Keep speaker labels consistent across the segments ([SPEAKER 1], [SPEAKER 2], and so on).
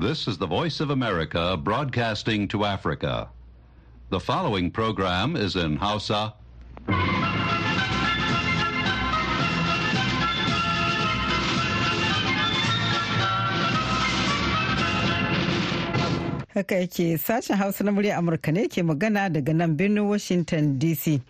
[SPEAKER 1] This is the Voice of America broadcasting to Africa. The following program is in Hausa.
[SPEAKER 2] Haka yake sashen Hausa na murya Amurka ne ke magana daga nan birnin Washington DC.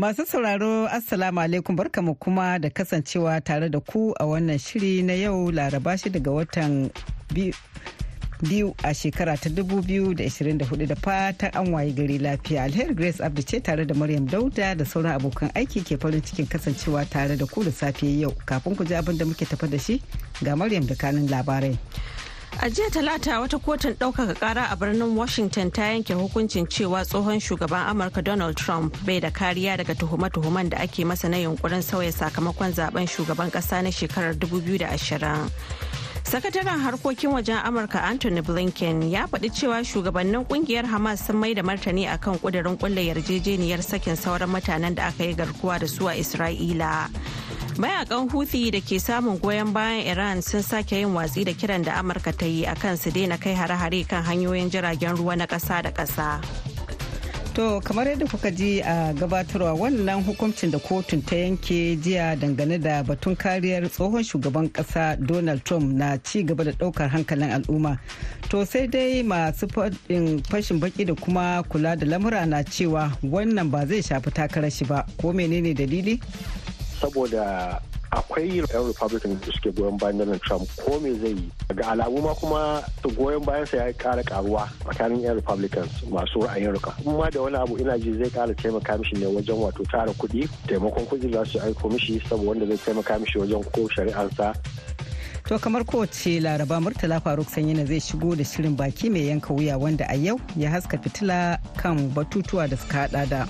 [SPEAKER 2] Masu sauraro Assalamu alaikum. Barkamu kuma da kasancewa tare da ku a wannan shiri na yau laraba shi daga watan biyu a shekara ta 2024 da fatan an waye gari lafiya. Alheri grace abdu ce tare da maryam dauda da sauran abokan aiki ke farin cikin kasancewa tare da ku da safe yau. Kafin ku ji abin da muke tafa da shi ga maryam da kanin labarai.
[SPEAKER 3] A jiya talata wata kotun ɗaukaka ƙara a birnin Washington ta yanke hukuncin cewa tsohon shugaban Amurka Donald Trump bai da kariya daga tuhume-tuhumen da ake masa na yunkurin sauya sakamakon zaɓen shugaban ƙasa na shekarar 2020. Sakataren harkokin wajen Amurka Anthony Blinken ya faɗi cewa shugabannin ƙungiyar Hamas sun mai da martani akan kudirin kulle yarjejeniyar sakin sauran mutanen da aka yi garkuwa da su a Isra'ila. Mayaƙan Houthi da ke samun goyon bayan Iran sun sake yin watsi da kiran da Amurka ta yi akan su daina kai hare-hare kan hanyoyin jiragen ruwa na ƙasa da ƙasa.
[SPEAKER 2] To kamar yadda kuka ji a gabatarwa wannan hukuncin da kotun ta yanke jiya dangane da batun kariyar tsohon shugaban kasa Donald Trump na ci gaba da ɗaukar hankalin al'umma. To sai dai masu fashin baki da kuma kula da lamura na cewa wannan ba zai shafi takarar shi ba ko menene dalili?
[SPEAKER 4] Saboda akwai yan republican da suke goyon bayan donald trump ko me zai yi ga alamu ma kuma goyon bayan sa ya kara karuwa tsakanin yan republicans masu ra'ayin ruka kuma da wani abu ina ji zai kara taimaka mishi ne wajen wato tara kuɗi taimakon kuɗi za su aiko mishi saboda wanda zai taimaka mishi wajen ko shari'arsa
[SPEAKER 2] To kamar kowace laraba Murtala Faruk Sanyina zai shigo da shirin baki mai yanka wuya wanda a yau ya haska fitila kan batutuwa da suka hada da.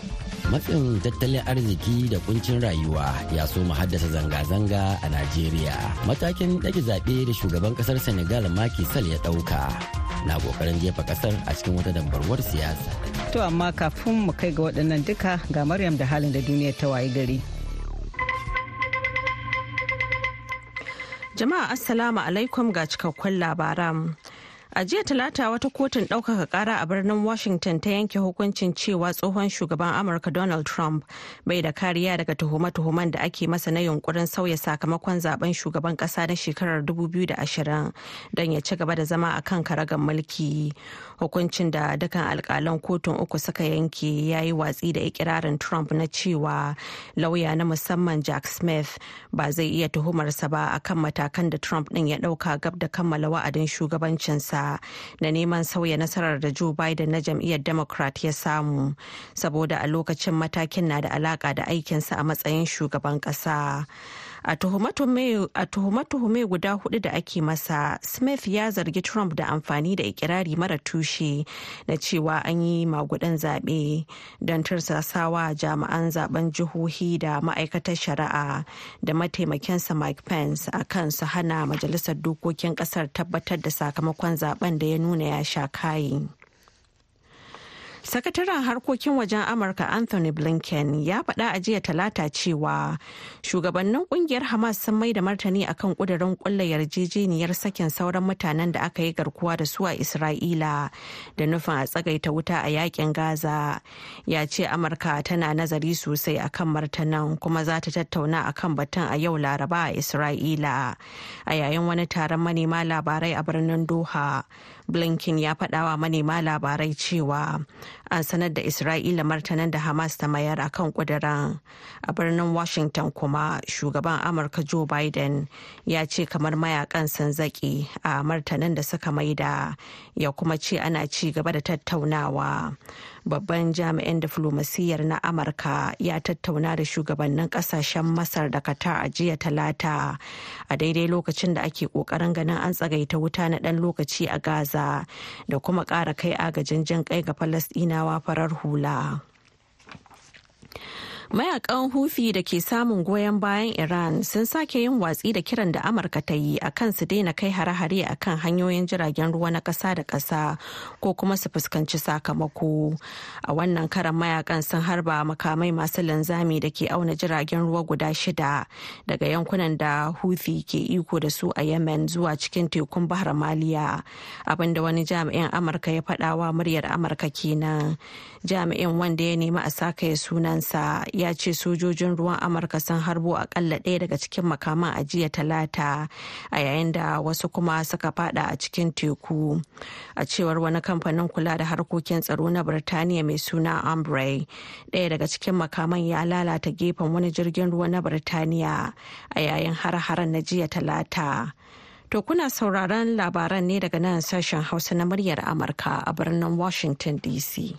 [SPEAKER 5] Matsin tattalin arziki da kuncin rayuwa ya so mu haddasa zanga-zanga a najeriya. Matakin ɗage zaɓe da shugaban ƙasar senegal Macky Sall ya ɗauka na ƙoƙarin jefa ƙasar a cikin wata dambarwar siyasa.
[SPEAKER 2] To amma kafin mu kai ga waɗannan duka ga maryam da halin da duniyar ta wayi gari.
[SPEAKER 3] Jama'a assalamu alaikum ga cikakkun labaran. A jiya talata wata kotun ɗaukaka ƙara a birnin Washington ta yanke hukuncin cewa tsohon shugaban Amurka Donald Trump bai da kariya daga tuhume-tuhumen da ake masa na yunkurin sauya sakamakon zaɓen shugaban ƙasa na shekarar 2020 don ya ci gaba da zama a kan karagar mulki. Hukuncin da dukkan alkalan kotun uku suka yanke ya yi watsi da ikirarin Trump na cewa lauya na musamman Jack Smith ba zai iya tuhumarsa ba akan matakan da Trump ɗin ya ɗauka gab da kammala wa'adin shugabancinsa. Na neman sauya nasarar da Joe Biden na jam'iyyar Democrat ya samu saboda a lokacin matakin na da alaka da aikinsa a matsayin shugaban kasa. A tuhume-tuhume guda huɗu da ake masa smith ya zargi trump da amfani da ikirari mara tushe na cewa an yi magudan zaɓe don tursasawa jami'an zaɓen jihohi da ma'aikatar shari'a da mataimakinsa mike pence a kan su hana majalisar dokokin ƙasar tabbatar da sakamakon zaɓen da ya nuna ya sha kayi. Sakataren harkokin wajen Amurka Anthony Blinken ya faɗa a jiya talata cewa shugabannin ƙungiyar Hamas sun mai da martani akan kudirin kulla yarjejeniyar sakin sauran mutanen da aka yi garkuwa da su a Isra'ila da nufin a tsagaita wuta a yaƙin Gaza. Ya ce Amurka tana nazari sosai akan martanan kuma za ta tattauna akan batun a yau Laraba a Isra'ila. A yayin wani taron manema labarai a birnin Doha. Blinken ya faɗawa manema labarai cewa an sanar da isra'ila martanan da hamas ta mayar a kan kudiran a birnin washington kuma shugaban amurka joe biden ya ce kamar mayaƙan sun zaki a martanan da suka maida ya kuma ce ana ci gaba da tattaunawa. Babban jami'in diflomasiyyar na amurka ya tattauna da shugabannin ƙasashen masar da qatar a jiya talata a daidai lokacin da ake ƙoƙarin ganin an tsagaita wuta na dan lokaci a gaza da kuma ƙara kai agajin jin kai ga falasɗinawa farar hula. Mayaƙan hufi da ke samun goyon bayan iran sun sake yin watsi da kiran da amurka ta yi akan su daina kai hare-hare akan hanyoyin jiragen ruwa na ƙasa da ƙasa ko kuma su fuskanci sakamako. A wannan karan mayaƙan sun harba makamai masu linzami da ke auna jiragen ruwa guda shida daga yankunan da hufi ke iko da su a yemen zuwa cikin tekun bahar maliya. Abinda wani jami'in amurka ya faɗawa muryar amurka kenan. Jami'in wanda ya nemi a saka sunansa ya ce sojojin ruwan amurka sun harbo akalla ɗaya daga cikin makaman a jiya talata a yayin da wasu kuma suka fada a cikin teku a cewar wani kamfanin kula da harkokin tsaro na birtaniya mai suna ambre ɗaya daga cikin makaman ya lalata gefen wani jirgin ruwa na birtaniya a yayin har-haren na jiya talata To kuna sauraron labaran ne daga nan sashen Hausa na muryar Amurka a birnin Washington DC.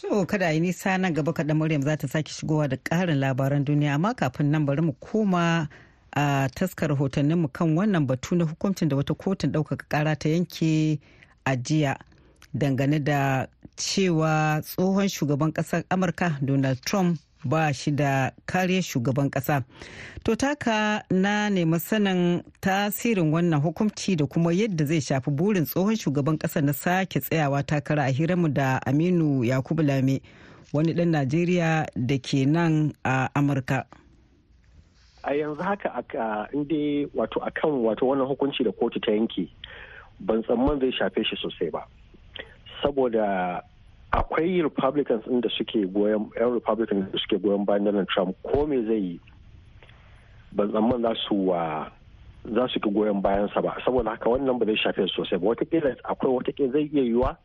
[SPEAKER 2] To kada yi nisa nan gaba kaɗan Maryam za ta sake shigowa da ƙarin labaran duniya amma kafin nan bari mu koma a taskar rahotanninmu kan wannan batu na hukuncin da wata kotun ɗaukaka ƙara ta yanke a jiya dangane da cewa tsohon shugaban ƙasar Amurka Donald Trump ba shi da kariyar shugaban kasa to taka na nemi sanin tasirin wannan hukunci da kuma yadda zai shafi burin tsohon shugaban kasa na sake tsayawa takara a hiranmu da aminu yakubu lame wani dan najeriya da ke nan a amurka.
[SPEAKER 4] A yanzu haka inda wato akan wato wannan hukunci da kotu ta yanke ban tsamman zai shafe shi sosai ba. Saboda akwai republicans da suke goyon yan republicans da suke goyon bayan donald trump ko me zai yi? Ban tsamman za su wa za su ki goyon bayansa ba. Saboda haka wannan ba zai shafe sosai ba. Watakila akwai wataƙila zai iya yiwa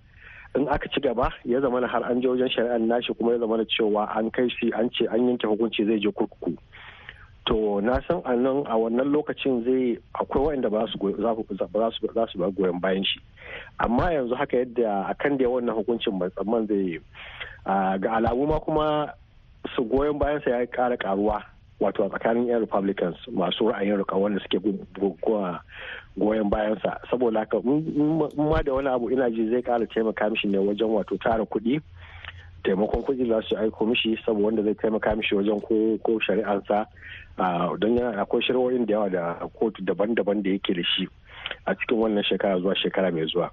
[SPEAKER 4] in aka ci gaba ya zama har an je wajen shari'ar nashi kuma ya zama cewa an kai shi an ce an yanke hukunci zai je kurkuku. To na san a nan a wannan lokacin zai akwai waɗanda ba su ba goyon bayan shi. Amma yanzu haka yadda akan da wannan hukuncin mai tsamman zai ga alamu ma kuma su goyon bayansa ya kara karuwa wato a tsakanin 'yan republicans masu ra'ayin riƙa wanda suke goyon bayansa. Saboda haka ma da wani abu ina ji zai kara taimaka mishi ne wajen wato tara kuɗi taimakon kuɗi za su aiko mishi saboda wanda zai taimaka mishi wajen ko shari'arsa. Don yana akwai shari'o'in da yawa da kotu daban-daban da yake da shi a cikin wannan shekara zuwa shekara mai zuwa.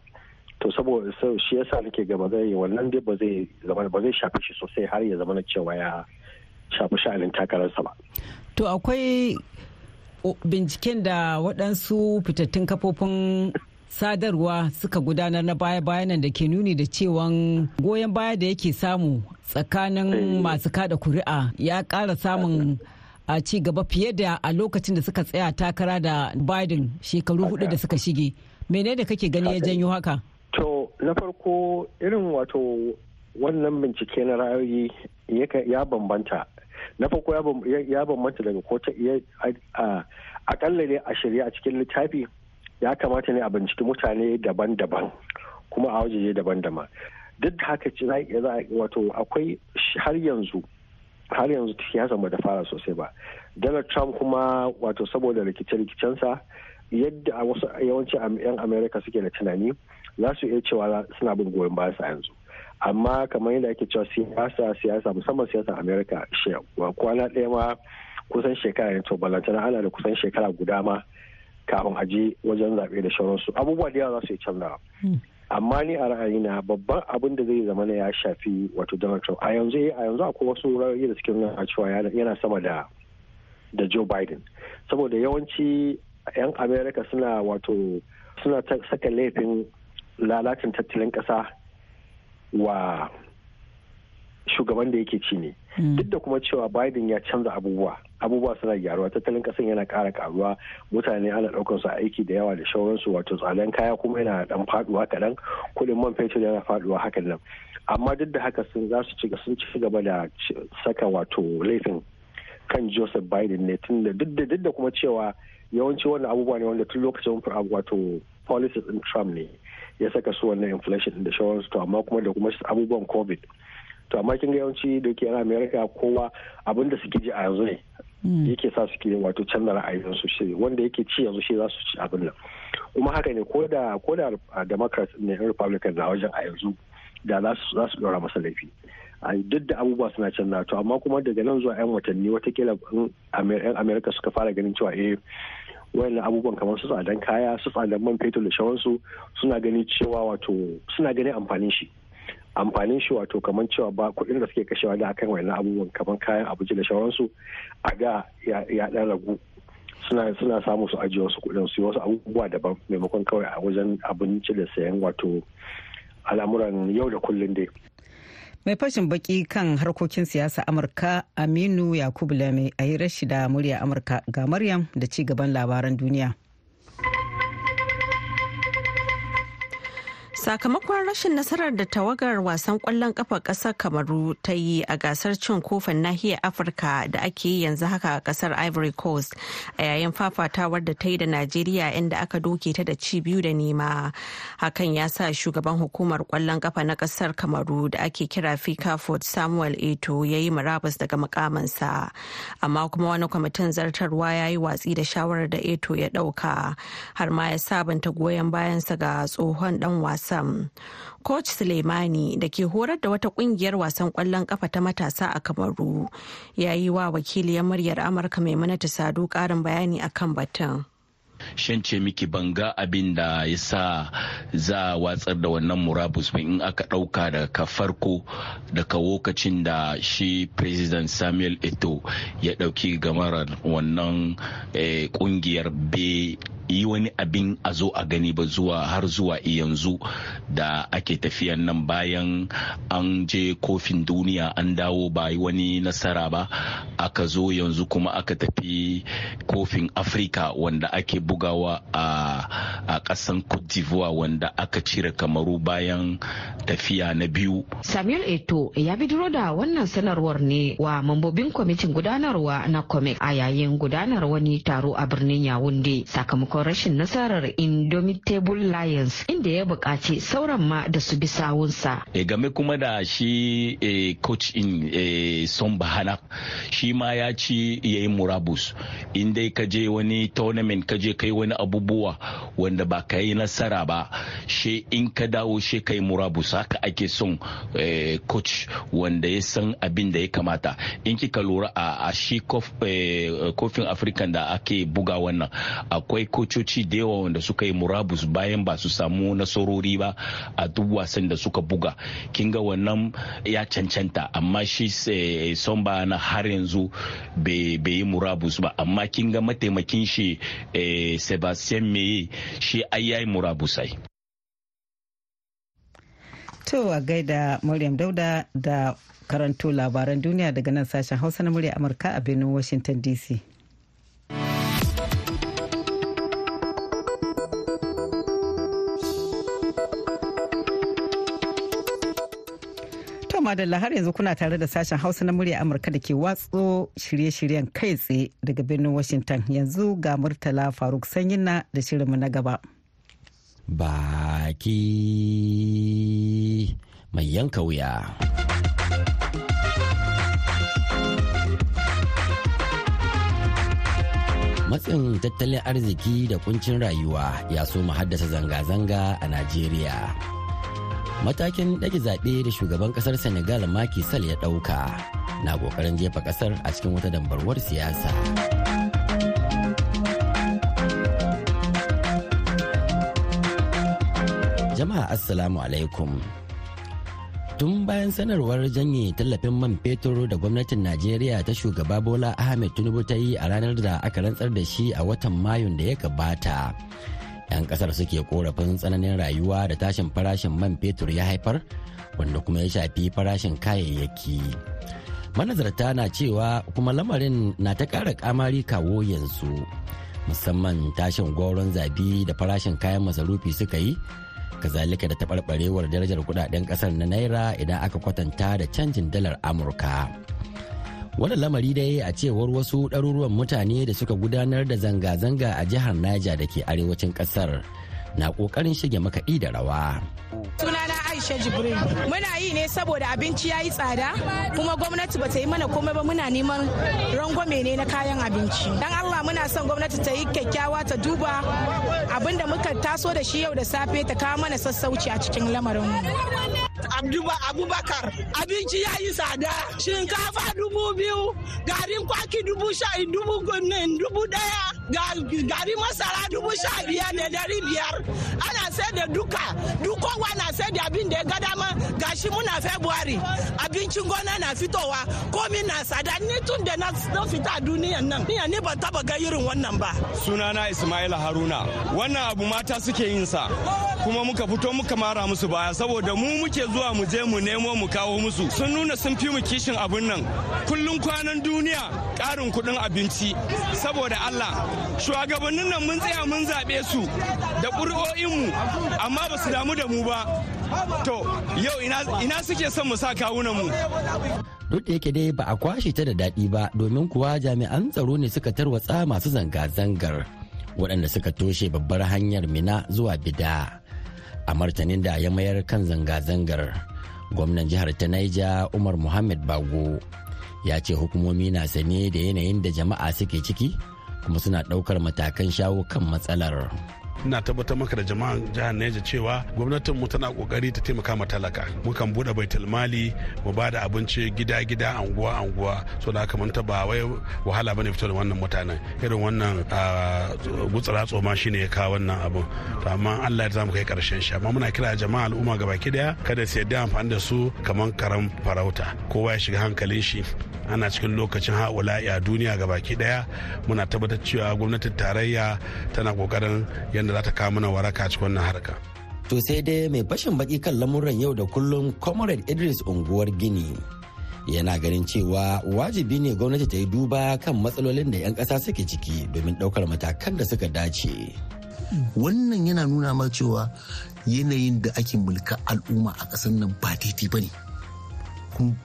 [SPEAKER 4] To saboda shi yasa nake gaba zai wannan dai ba zai zama ba zai shafi shi sosai har ya zama na cewa ya shafi sha'anin takararsa ba.
[SPEAKER 2] To akwai binciken da waɗansu fitattun kafofin sadarwa suka gudanar na baya-bayan nan da ke nuni da cewan goyon baya da yake samu tsakanin masu kada kuri'a ya ƙara samun a ci gaba fiye da a lokacin da suka tsaya takara da biden shekaru huɗu da suka shige. Mene da kake gani ya janyo haka?
[SPEAKER 4] To na farko irin wato wannan bincike na ra'ayoyi ya bambanta. Na farko ya bambanta daga ko akalla ne a shirya a cikin littafi ya kamata ne a binciki mutane daban-daban kuma a wajeje daban-daban. Duk da haka ci wato akwai har yanzu har yanzu siyasa ba da fara sosai ba. Donald trump kuma wato saboda rikice-rikicensa yadda a wasu yawanci yan america suke da tunani za su iya cewa suna bin goyon bayan sa yanzu. Amma kamar yadda ake cewa siyasa siyasa musamman siyasar america kwana ɗaya ma kusan shekara ne to balantana ana da kusan shekara guda ma kafin aje wajen zaɓe da sauransu. Abubuwa da yawa za su yi canzawa amma ni a ra'ayina babban abin da zai zama na ya shafi wato donald trump a yanzu a yanzu akwai wasu ra'ayi da suke nuna cewa yana sama da da joe biden. Saboda yawanci 'yan america suna wato suna saka laifin lalacin tattalin ƙasa wa shugaban da yake ci ne. Duk da kuma cewa biden ya canza abubuwa abubuwa suna gyaruwa tattalin kasan yana ƙara karuwa mutane ana ɗaukar su aiki da yawa da shauransu wato tsadan kaya kuma yana dan faɗuwa kaɗan kuɗin man fetur yana faɗuwa hakan nan. Amma duk da haka sun za su ci sun ci gaba da saka wato laifin kan joseph biden ne tun da duk da kuma cewa yawanci wannan abubuwa ne wanda tun lokacin wato policies din trump ne ya saka su wannan inflation da shauransu to amma kuma da kuma abubuwan covid. To amma kin ga yawanci da ke america kowa abin da suke ji a yanzu ne yake sa suke wato canza ra'ayin su shi wanda yake ci yanzu shi za su ci abin nan. Kuma haka ne ko da ko da democrats ne republican na wajen a yanzu da za su ɗora masa laifi. Duk da abubuwa suna canza to amma kuma daga nan zuwa 'yan watanni wataƙila yan amerika suka fara ganin cewa eh wayannan abubuwan kamar su tsadan kaya su tsadan man fetur da shawansu suna ganin cewa wato suna ganin amfanin shi. Amfanin shi wato kamar cewa ba kuɗin da suke kashewa da akan wayannan abubuwan kamar kayan abinci da shawansu a ga ya ɗan ragu. Suna suna samu su ajiye wasu kuɗin su wasu abubuwa daban maimakon kawai a wajen abinci da sayan wato al'amuran yau da kullum dai.
[SPEAKER 2] Mai fashin baki kan harkokin siyasa amurka aminu yakubu lame a yi rashi da murya amurka ga maryam da ci gaban labaran duniya.
[SPEAKER 3] Sakamakon rashin nasarar da tawagar wasan ƙwallon kafa ƙasar kamaru ta yi a gasar cin kofin nahiyar afirka da ake yi yanzu haka a ƙasar ivory coast a yayin fafatawar da ta yi da najeriya inda aka doke ta da ci biyu da nema. Hakan ya sa shugaban hukumar ƙwallon kafa na ƙasar kamaru da ake kira fika ford samuel eto ya yi murabus daga mukamansa amma kuma wani kwamitin zartarwa ya yi watsi da shawarar da eto ya ɗauka har ma ya sabunta goyon bayansa ga tsohon dan wasa wasan. Coach Suleimani da ke horar da wata ƙungiyar wasan ƙwallon kafa ta matasa a Kamaru ya yi wa wakiliyar muryar Amurka Maimunatu Sadu karin bayani akan batun.
[SPEAKER 6] shance miki banga abin da ya sa za a watsar da wannan murabus in aka ɗauka daga farko daga lokacin da shi president samuel eto ya ɗauki gamarar wannan ƙungiyar be yi wani abin a zo a gani ba zuwa har zuwa yanzu da ake tafiyan nan bayan an je kofin duniya an dawo ba yi wani nasara ba aka zo yanzu kuma aka tafi kofin afirka wanda ake bugawa a kasan d'ivoire wanda aka cire kamaru bayan tafiya na biyu.
[SPEAKER 7] Samuel eto ya bidiro da wannan sanarwar ne wa mambobin kwamitin gudanarwa na comic a yayin gudanar wani taro a birnin yawunde sakamakon rashin nasarar indomitable lions inda ya buƙaci sauran ma da su bi sawunsa.
[SPEAKER 6] E game kuma da shi e, coach in e, son bahana shi ma ya ci ya yi murabus. Inda ka je wani tournament ka je kai wani abubuwa wanda ba ka yi nasara ba shi in ka dawo shi ka yi murabus. Haka ake son e, coach wanda ya san abin da ya kamata. In kika lura a, a shi kofin african da ake buga wannan akwai cococi da yawa wanda suka yi murabus bayan ba su samu nasarori ba a duk wasan da suka buga. Kin ga wannan ya cancanta amma shi son ba na har yanzu bai yi murabus ba. Amma kin ga mataimakin shi sebastian meye shi ai yayi murabusai
[SPEAKER 2] To a gaida Maryam Dauda da karanto labaran duniya daga nan sashen Hausa na murya Amurka a birnin Washington DC. Madalla har yanzu kuna tare da sashen Hausa na murya Amurka da ke watso shirye-shiryen kai tsaye daga birnin Washington yanzu ga Murtala Faruk Sanyina da shirinmu na gaba.
[SPEAKER 5] baki mai yanka wuya. Matsin tattalin arziki da kuncin rayuwa ya so haddasa zanga-zanga a Najeriya. Matakin ɗage zaɓe da shugaban ƙasar Senegal Macky Sall ya ɗauka na ƙoƙarin jefa ƙasar a cikin wata dambarwar siyasa. Jama'a Assalamu alaikum. Tun bayan sanarwar janye tallafin man fetur da gwamnatin Najeriya ta shugaba Bola Ahmed Tinubu ta yi a ranar da aka rantsar da shi a watan Mayun da ya gabata. 'Yan ƙasar suke korafin tsananin rayuwa da tashin farashin man fetur ya haifar wanda kuma ya shafi farashin kayayyaki. Manazarta na cewa kuma lamarin na ta ƙara kamari kawo yanzu. Musamman tashin goron zabi da farashin kayan masarufi suka yi kazalika da taɓarɓarewar darajar kuɗaɗen ƙasar na naira idan aka kwatanta da canjin dalar amurka wani lamari dai a cewar wasu ɗaruruwan mutane da suka gudanar da zanga-zanga a jihar niger da ke arewacin ƙasar na ƙoƙarin shige makaɗi da rawa.
[SPEAKER 8] Sunana aisha jibril. Muna yi ne saboda abinci ya yi tsada kuma gwamnati ba ta yi mana komai ba muna neman rangwame ne na kayan abinci. Dan allah muna son gwamnati ta yi kyakkyawa ta duba abin da muka taso da shi yau da safe ta kawo mana sassauci a cikin lamarin mu
[SPEAKER 9] abubakar abinci ya yi tsada. Shinkafa dubu biyu garin kwaki dubu sha dubu dubu ɗaya gari masara dubu sha biyar da dari biyar. Ana sai da duka duk kowa na sai da abin da ya ga dama. Gashi muna february abincin gona na fitowa komi na tsada. Ni tun da na fita duniyan nan ni ne ban taba ga irin wannan ba.
[SPEAKER 10] Sunana ismaila haruna. Wannan abu mata suke yin sa. Kuma muka fito muka mara musu baya saboda mu muke zuwa mu je mu nemo mu kawo musu. Sun nuna sun fi mu kishin abin nan. Kullum kwanan duniya karin kuɗin abinci. Saboda allah shugabannin nan mun tsaya mun zaɓe su da ƙuri'o'inmu amma ba su damu da mu ba. To yau ina suke son mu sa kawunan mu
[SPEAKER 5] duk da yake dai ba a kwashe ta da daɗi ba domin kuwa jami'an tsaro ne suka tarwatsa masu zanga-zangar waɗanda suka toshe babbar hanyar mina zuwa bida. A martanin da ya mayar kan zanga-zangar gwamnan jihar ta naija umar muhammad bago ya ce hukumomi na sane da yanayin da jama'a suke ciki kuma suna ɗaukar matakan shawo kan matsalar.
[SPEAKER 11] Ina tabbatar maka da jama'an jihar Neja cewa gwamnatin mu tana ƙoƙari ta taimaka ma talaka. Mukan buɗe baitul mali mu ba da abinci gida gida anguwa anguwa. So da haka mun ba wai wahala ba ne fito da wannan mutanen. Irin wannan gutsara tsoma shine ya kawo wannan abun. To amma Allah ya za mu kai ƙarshen shi. Amma muna kira jama'a al'umma gabaki ɗaya kada su yadda amfani da su kamar karam farauta. Kowa ya shiga hankalin shi. Ana cikin lokacin haula'i a duniya gabaki ɗaya muna tabbatar cewa gwamnatin tarayya tana ƙoƙarin yadda za ta kawo mana waraka cikin wannan harka.
[SPEAKER 5] To sai dai mai fashin baki kan lamuran yau da kullum Comrade Idris unguwar Gini yana ganin cewa wajibi ne gwamnati ta yi duba kan matsalolin da 'yan ƙasa suke ciki domin ɗaukar matakan da suka dace.
[SPEAKER 12] Wannan yana nuna ma cewa yanayin da ake mulka al'umma a ƙasar nan ba daidai ba ne.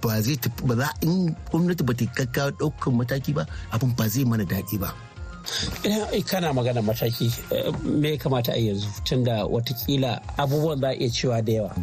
[SPEAKER 12] ba zai ba za in gwamnati ba ta gaggawa ɗaukar mataki ba abin ba zai mana daɗi ba.
[SPEAKER 13] Idan kana magana mataki me ya kamata a yanzu tunda wataƙila abubuwan za a iya cewa da yawa.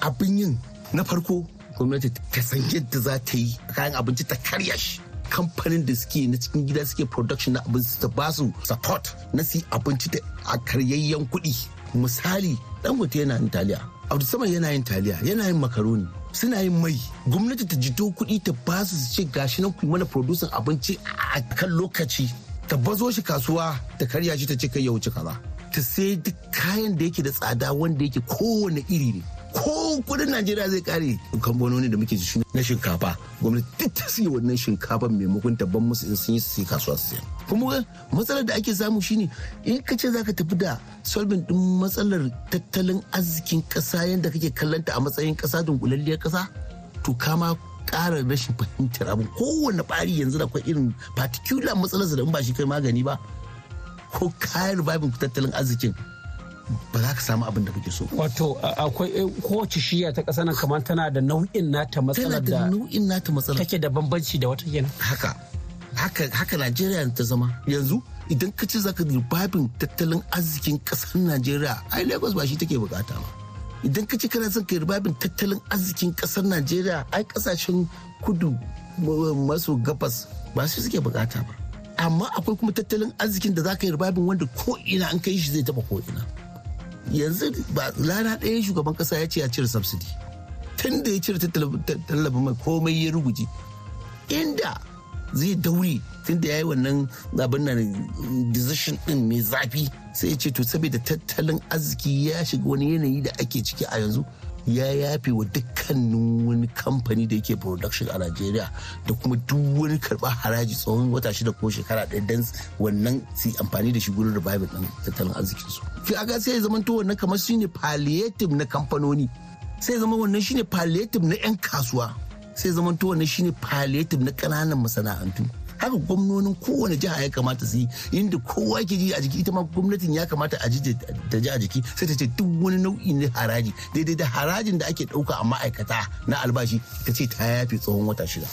[SPEAKER 12] Abin yin na farko gwamnati ta san yadda za ta yi kayan abinci ta karya shi. kamfanin da suke na cikin gida suke production na abinci ta ba su support na su abinci da a karyayyen kuɗi. Misali dangote yana yin taliya. Abu sama yana yin taliya yana yin makaroni suna yin mai gwamnati ta jito kuɗi ta ba su ce gashi nan ku mana producing abinci a kan lokaci ta bazo shi kasuwa ta karya shi ta ce kai ya wuce kaza. Ta sai duk kayan da yake da tsada wanda yake kowane iri ne. Ko kuɗin najeriya zai kare. Kamfanoni da muke ji na shinkafa gwamnati duk ta siya wannan shinkafa maimakon ta ban musu in sun yi su kasuwa su siya. Kuma matsalar da ake samu shine in ka ce zaka tafi da solving din matsalar tattalin arzikin kasa yadda kake kallanta a matsayin kasa dunkulalliyar kasa to kama ƙara rashin fahimtar abin kowane ɓari yanzu da akwai irin particular matsalarsa da in ba shi kai magani ba ko kayan reviving tattalin arzikin ba za ka samu abin da kake so.
[SPEAKER 13] Wato akwai kowace shiya ta ƙasa nan kamar tana da nau'in nata matsalar da
[SPEAKER 12] nau'in nata matsalar
[SPEAKER 13] take da bambanci da wata kenan.
[SPEAKER 12] Haka haka haka Najeriya ta zama yanzu idan ka ce zaka reviving tattalin arzikin ƙasar Najeriya ai Lagos ba shi take buƙata ba. Idan ka ce kana son ka ribabin tattalin arzikin ƙasar najeriya ai ƙasashen kudu maso gabas ba su suke buƙata ba. Amma akwai kuma tattalin arzikin da za ka yi ribabin wanda ko ina an kai shi zai taba ko ina yanzu ba rana ɗaya shugaban kasa ya ce ya cire subsidy. Tun da ya cire tallafin mai komai ya ruguje. Inda zai daure tun da ya yi wannan abin nan decision din mai zafi. Sai ya ce to saboda tattalin arziki ya shiga wani yanayi da ake ciki a yanzu ya yafe wa dukkanin wani kamfani da yake production a Najeriya da kuma duk wani karɓar haraji tsawon wata shida ko shekara ɗaya don wannan su amfani da shi gurin revival ɗin tattalin arzikin su. Fi aga sai ya zama to wannan kamar shine palliative na kamfanoni. Sai zama wannan shine palliative na 'yan kasuwa. Sai ya zama to wannan shine palliative na ƙananan masana'antu. haka gwamnonin kowane jiha ya kamata su yi inda kowa ke ji a jiki ita ma gwamnatin ya kamata a ji ta ji a jiki sai ta ce duk wani nau'i na haraji daidai da harajin da ake ɗauka a ma'aikata na albashi ta ce ta yafe tsawon wata shida.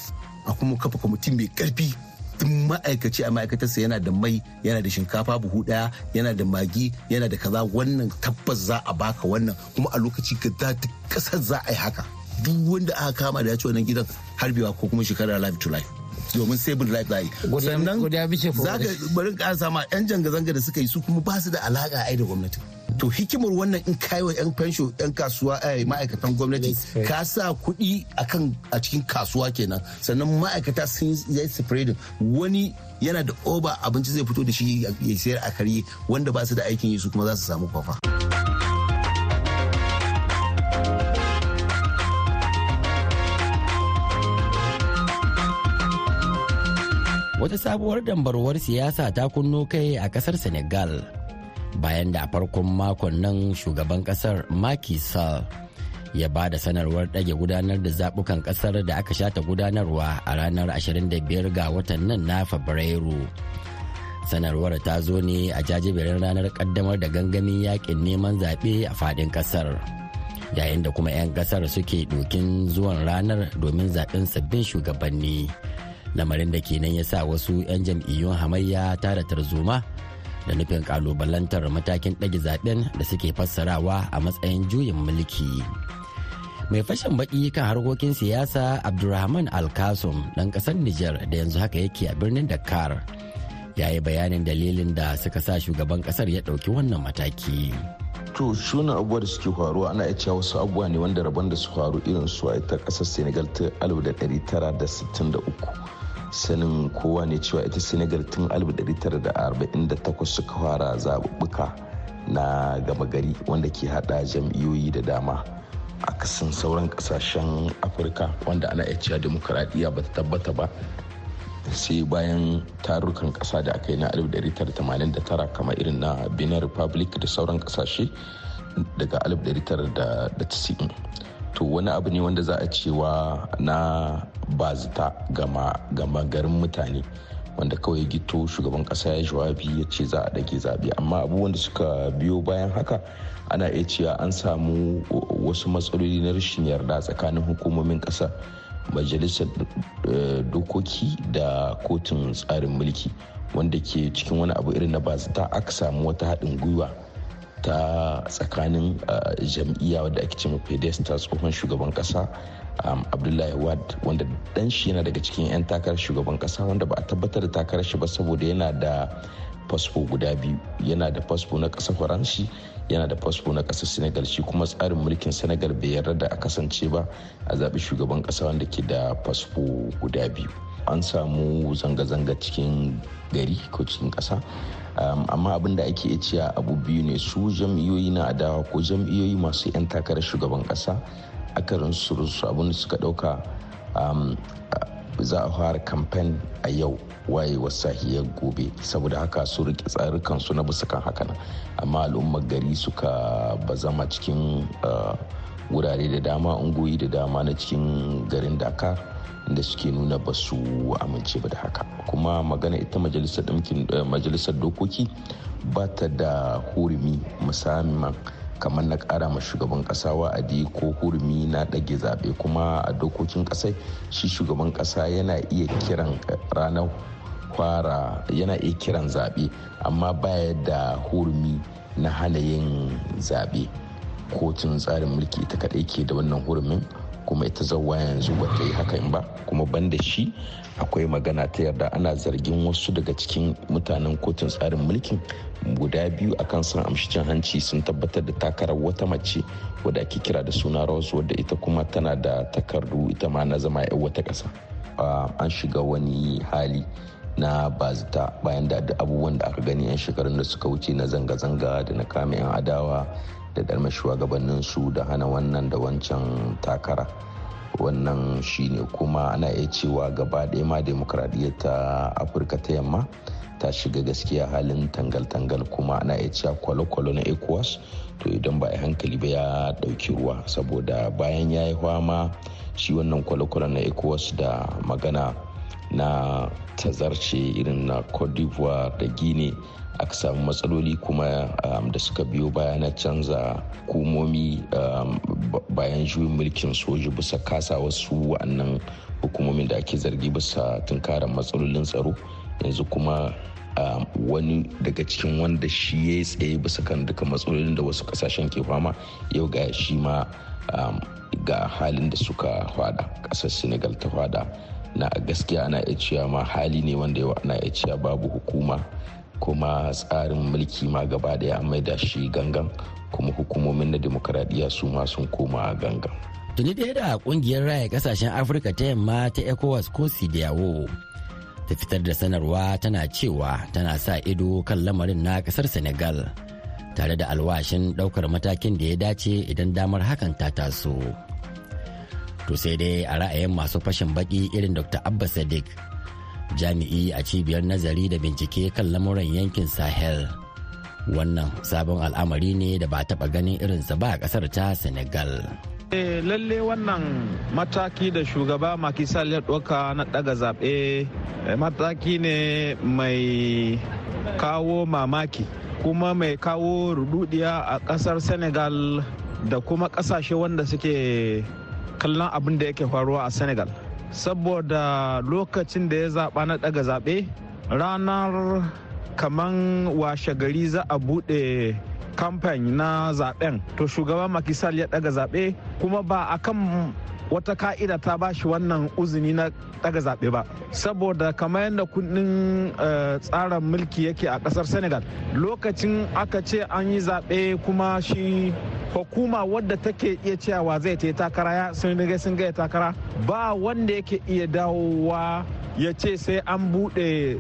[SPEAKER 12] A kuma kafa kwamitin mai ƙarfi duk ma'aikaci a ma'aikatarsa yana da mai yana da shinkafa buhu ɗaya yana da magi yana da kaza wannan tabbas za a baka wannan. Kuma a lokaci ka ƙasar za a yi haka. Duk wanda aka kama da ya ci wannan gidan harbewa ko kuma shekara life to life. Domin saving life za yi sannan za ka bari ƙara sama yan zanga-zanga da suka yi su kuma ba su da alaƙa ai da gwamnati. To hikimar wannan in kai wa yan fensho yan kasuwa ma'aikatan gwamnati ka sa kuɗi akan a cikin kasuwa kenan. Sannan ma'aikata sun yi spreading. Wani yana da oba abinci zai fito da shi ya sayar a karye wanda ba su da aikin yi su kuma za su samu kwafa.
[SPEAKER 5] Wata sabuwar dambarwar siyasa ta kunno kai a ƙasar senegal bayan da a farkon makon nan shugaban ƙasar Macky Sall ya ba da sanarwar ɗage gudanar da zaɓukan ƙasar da aka shata gudanarwa a ranar 25 ga watan nan na Fabrairu. Sanarwar ta zo ne a jajiberin ranar ƙaddamar da gangamin yaƙin neman zaɓe a faɗin ƙasar. Yayin da kuma 'yan ƙasar suke ɗokin zuwan ranar domin zaɓen sabbin shugabanni. Lamarin da kenan ya sa wasu 'yan jam'iyyun hamayya tara tarzoma da nufin kalubalantar matakin ɗage zaɓen da suke fassarawa a matsayin juyin mulki. mai fashin baki kan harkokin siyasa abdulrahman alkasum ɗan ƙasar nijar da yanzu haka yake a birnin dakar ya yi bayanin dalilin da suka sa shugaban ƙasar ya ɗauki wannan mataki
[SPEAKER 14] to suna abubuwa da suke faruwa ana iya cewa wasu abubuwa ne wanda rabon da su faru irin su a ita ƙasar senegal ta 1963 sanin kowa ne cewa ita senegal tun 1948 suka fara zaɓuɓɓuka na gama gari wanda ke hada jam'iyyoyi da dama a kasan sauran ƙasashen afirka wanda ana iya cewa demokuraɗiyya ba ta tabbata ba. Sai bayan tarurrukan ƙasa da aka yi na 1989 kamar irin na benin republic da sauran ƙasashe daga 1990 to wani abu ne wanda za a cewa na bazita gama garin mutane wanda kawai gito shugaban kasa ya jawabi ya ce za a dage zaɓe. Amma abubuwan da suka biyo bayan haka ana iya cewa an samu wasu matsaloli na rashin yarda tsakanin hukumomin ƙasa majalisar dokoki da kotun tsarin mulki wanda ke cikin wani abu irin na bazita aka samu wata haɗin gwiwa ta tsakanin jam'iyya wadda ake ce fedes ta tsohon shugaban kasa abdullahi wad wanda dan shi yana daga cikin 'yan takarar shugaban kasa wanda ba a tabbatar da takarar shi ba saboda yana da fasfo guda biyu. Yana da fasfo na ƙasar faranshi yana da fasfo na ƙasar senegal. Shi kuma tsarin mulkin senegal bai yarda da a kasance ba a zaɓi shugaban ƙasa wanda ke da fasfo guda biyu. An samu zanga-zanga cikin gari ko cikin ƙasa um, amma abin da ake iya cewa abu biyu ne su jam'iyyoyi na adawa ko jam'iyyoyi masu 'yan takarar shugaban ƙasa akarin su abin da suka ɗauka um, za a fara kamfen a yau wayewar sahiyar gobe. Saboda haka su riƙe tsarukan su na bisa kan haka amma al'ummar gari suka bazama cikin wurare da dama ungoyi da dama na cikin garin dakar da suke nuna ba su amince ba da haka. Kuma magana ita majalisar dokoki ba ta da hurumi musamman kamar na kara ma shugaban kasa wa'adi ko hurumi na ɗage zaɓe. Kuma a dokokin ƙasai shi shugaban ƙasa yana iya kiran ranar fara yana iya kiran zaɓe amma baya da hurumi na hana yin zaɓe. Kotun tsarin mulki ita kaɗai ke da wannan hurumin. Kuma ita zauwa yanzu ba ta yi hakan ba kuma banda shi akwai magana ta yarda ana zargin wasu daga cikin mutanen kotun tsarin mulkin guda biyu akan sun amshi cin hanci sun tabbatar da takarar wata mace wadda ake kira da suna rose wadda ita kuma tana da takardu ita ma na zama 'yan wata ƙasa. An shiga wani hali na bazita bayan da abubuwan da aka gani 'yan shekarun da suka wuce na zanga-zanga da na kame 'yan adawa da dalmar shugabannin su da hana wannan da wancan takara. Wannan shine kuma ana iya cewa gaba ɗaya ma demokradiyyar ta afirka ta yamma ta shiga gaskiya halin tangal-tangal kuma ana iya cewa kwalo-kwalo na ecowas. To idan ba a hankali ba ya ɗauki ruwa saboda bayan ya yi ma shi wannan kwalo-kwalo na ecowas da magana na tazarce irin na cote d'ivoire da guinea aka samu matsaloli kuma um, da suka biyo baya na canza hukumomi um, bayan juyin mulkin soji bisa kasa wasu wa'annan hukumomin da ake zargi bisa tunkarar matsalolin tsaro. Yanzu kuma um, wani daga cikin wanda shi ya tsaye bisa kan duka matsalolin da wasu ƙasashen ke fama yau ga shi ma ga halin da suka hwada ƙasar senegal ta hwada na gaskiya ana iya cewa ma hali ne wanda yawa ana iya cewa babu hukuma kuma tsarin mulki ma gaba ɗaya mai da shi gangan kuma hukumomin na demokaradiyya su ma sun koma gangan.
[SPEAKER 5] Tuni da da ƙungiyar raya ƙasashen afirka ta yamma ta ecowas ko sidiyawo ta fitar da sanarwa tana cewa tana sa ido kan lamarin na ƙasar senegal tare da alwashin ɗaukar matakin da ya dace idan damar hakan ta taso. To sai dai a ra'ayin masu fashin baki irin dr abba sadiq jami'i a cibiyar nazari da bincike kan lamuran yankin sahel. Wannan sabon al'amari ne da ba taɓa ganin irinsa ba a ƙasar ta senegal.
[SPEAKER 15] Eh, lalle wannan mataki da shugaba makisal ya ɗauka na ɗaga zaɓe mataki ne mai kawo mamaki kuma mai kawo rududiya a ƙasar senegal da kuma ƙasashe wanda suke kallon abin da yake faruwa a senegal. Saboda lokacin da ya zaɓa na ɗaga zaɓe ranar kaman washe gari za a buɗe kamfani na zaɓen to shugaban makisal ya daga zaɓe kuma ba a kan wata ka'ida ta ba shi wannan uzuni na daga zaɓe ba. Saboda kamar yadda kundin tsarin mulki yake a ƙasar senegal lokacin aka ce an yi zaɓe kuma shi hukuma wadda take iya cewa zai ta takara ya sun riga sun gaya takara ba wanda yake iya dawowa ya ce sai an buɗe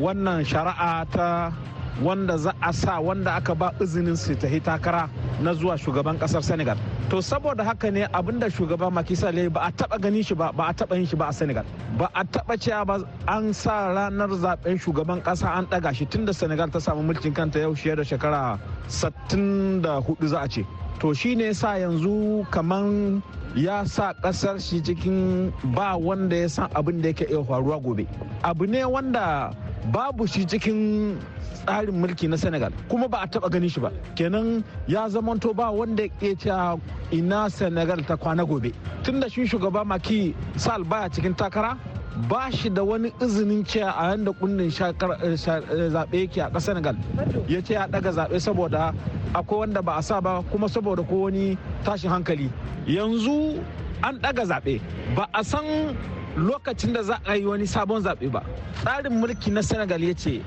[SPEAKER 15] wannan shari'a ta wanda za a sa wanda aka ba izinin su ta takara na zuwa shugaban ƙasar senegal. To saboda haka ne abin da shugaba makisa ba a taba gani shi ba ba a taba yin shi ba a senegal. Ba a taba cewa ba an sa ranar zaɓen shugaban kasa an daga shi tunda senegal ta samu mulkin kanta yau shi da shekara 64 za a ce. To shi ne sa yanzu kaman ya sa ƙasar shi cikin ba wanda ya san abin da yake iya faruwa gobe. Abu ne wanda babu shi cikin tsarin mulki na senegal kuma ba a taba ganin shi ba. Kenan ya zamanto ba wanda ya cewa ina senegal ta kwana gobe. Tun da shi shugaba maki sal baya cikin takara ba shi da wani izinin cewa a yanda kundin zaɓe yake a ƙasar senegal ya ce ya ɗaga zaɓe saboda akwai wanda ba a sa ba kuma saboda ko wani tashin hankali. Yanzu an ɗaga zaɓe. Ba a san lokacin da za a yi wani sabon zaɓe ba. Tsarin mulki na senegal ya ce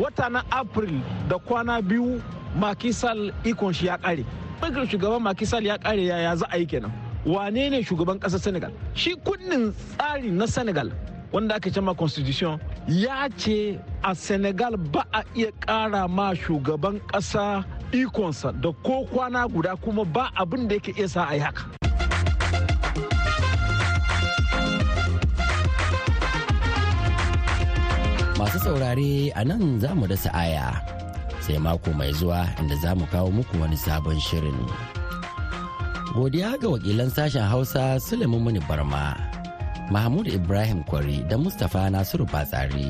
[SPEAKER 15] wata na april da kwana biyu makisal ikon shi ya ƙare. Mulkin shugaban makisal ya ƙare yaya za a yi kenan? Wane ne shugaban ƙasar senegal? Shi kundin tsari na senegal wanda aka cema constitution ya ce a senegal ba a iya ƙara ma shugaban ƙasa ikonsa da ko kwana guda kuma ba abin da yake iya sa a yi haka.
[SPEAKER 5] Masu saurare a nan za mu dasa aya sai mako mai zuwa inda za mu kawo muku wani sabon shirin. Godiya ga wakilan sashen Hausa Suleiman Muni Barma, Mahmud Ibrahim Kwari da Mustapha Nasiru Batsari.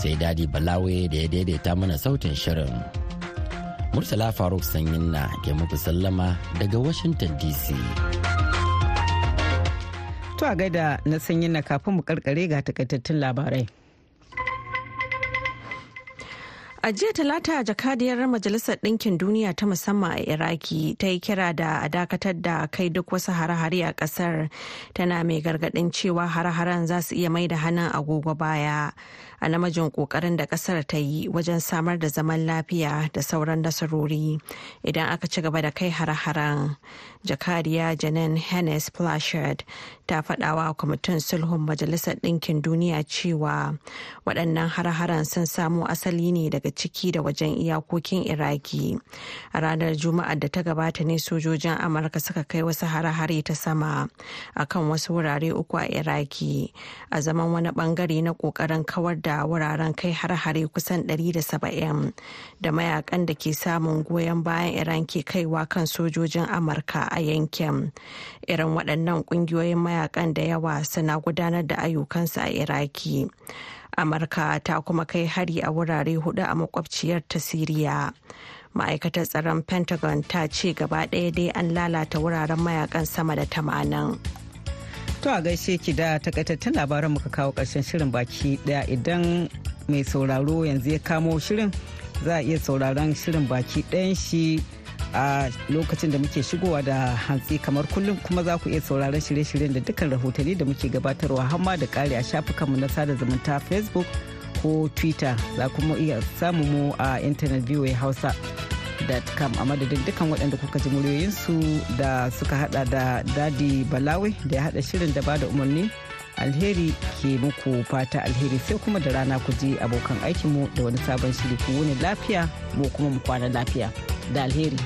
[SPEAKER 5] Sai Dadi Balawe da ya daidaita mana sautin shirin. Murtala Faruk Sanyin na ke muku sallama daga Washington DC.
[SPEAKER 2] To a gaida na sanyin na kafin mu karkare ga takaitattun labarai.
[SPEAKER 3] A jiya talata jakadiyar Majalisar Ɗinkin Duniya ta musamman a Iraki ta yi kira da a dakatar da kai duk wasu hare-hare a ƙasar tana mai gargaɗin cewa hare-haren za su iya mai da hannun agogo baya a namijin ƙoƙarin da ƙasar ta yi wajen samar da zaman lafiya da sauran nasarori idan aka ci gaba da kai hare-haren. Jakadiya Janen Hennes Plashard ta faɗawa kwamitin sulhun Majalisar Ɗinkin Duniya cewa waɗannan hare-haren sun samo asali ne daga ciki da wajen iyakokin iraki. A ranar juma'ar da ta gabata ne sojojin amurka suka kai wasu hare-hare ta sama akan wasu wurare uku a iraki. A zaman wani ɓangare na ƙoƙarin kawar da wuraren kai hare-hare kusan 170 da mayaƙan da ke samun goyon bayan iran ke kaiwa kan sojojin amurka a yankin. Irin waɗannan ƙungiyoyin mayaƙan da yawa suna gudanar da ayyukansu a iraki. Amurka ta kuma kai hari a wurare huɗu a makwabciyar ta siriya ma'aikatar tsaron pentagon ta ce gaba ɗaya dai an lalata wuraren mayaƙan sama da tamanin.
[SPEAKER 2] to a gaishe ki da takaitattun labaran muka kawo ƙarshen shirin baki ɗaya idan mai sauraro yanzu ya kamo shirin za a iya sauraron shirin baki ɗayan shi a lokacin da muke shigowa da hantsi kamar kullum kuma za ku iya sauraron shirye-shiryen da dukkan rahotanni da muke gabatarwa hamma da kare a shafukanmu na sada zumunta facebook ko twitter. Za kuma iya samu mu a intanet voa hausa com a madadin dukkan waɗanda kuka ji muryoyinsu da suka hada da daɗi balawe da ya hada shirin da ba da umarni. Alheri ke muku fata alheri sai kuma da rana ku ji abokan aikinmu da wani sabon shiri. Ku wuni lafiya mu kuma mu kwana lafiya. Da alheri.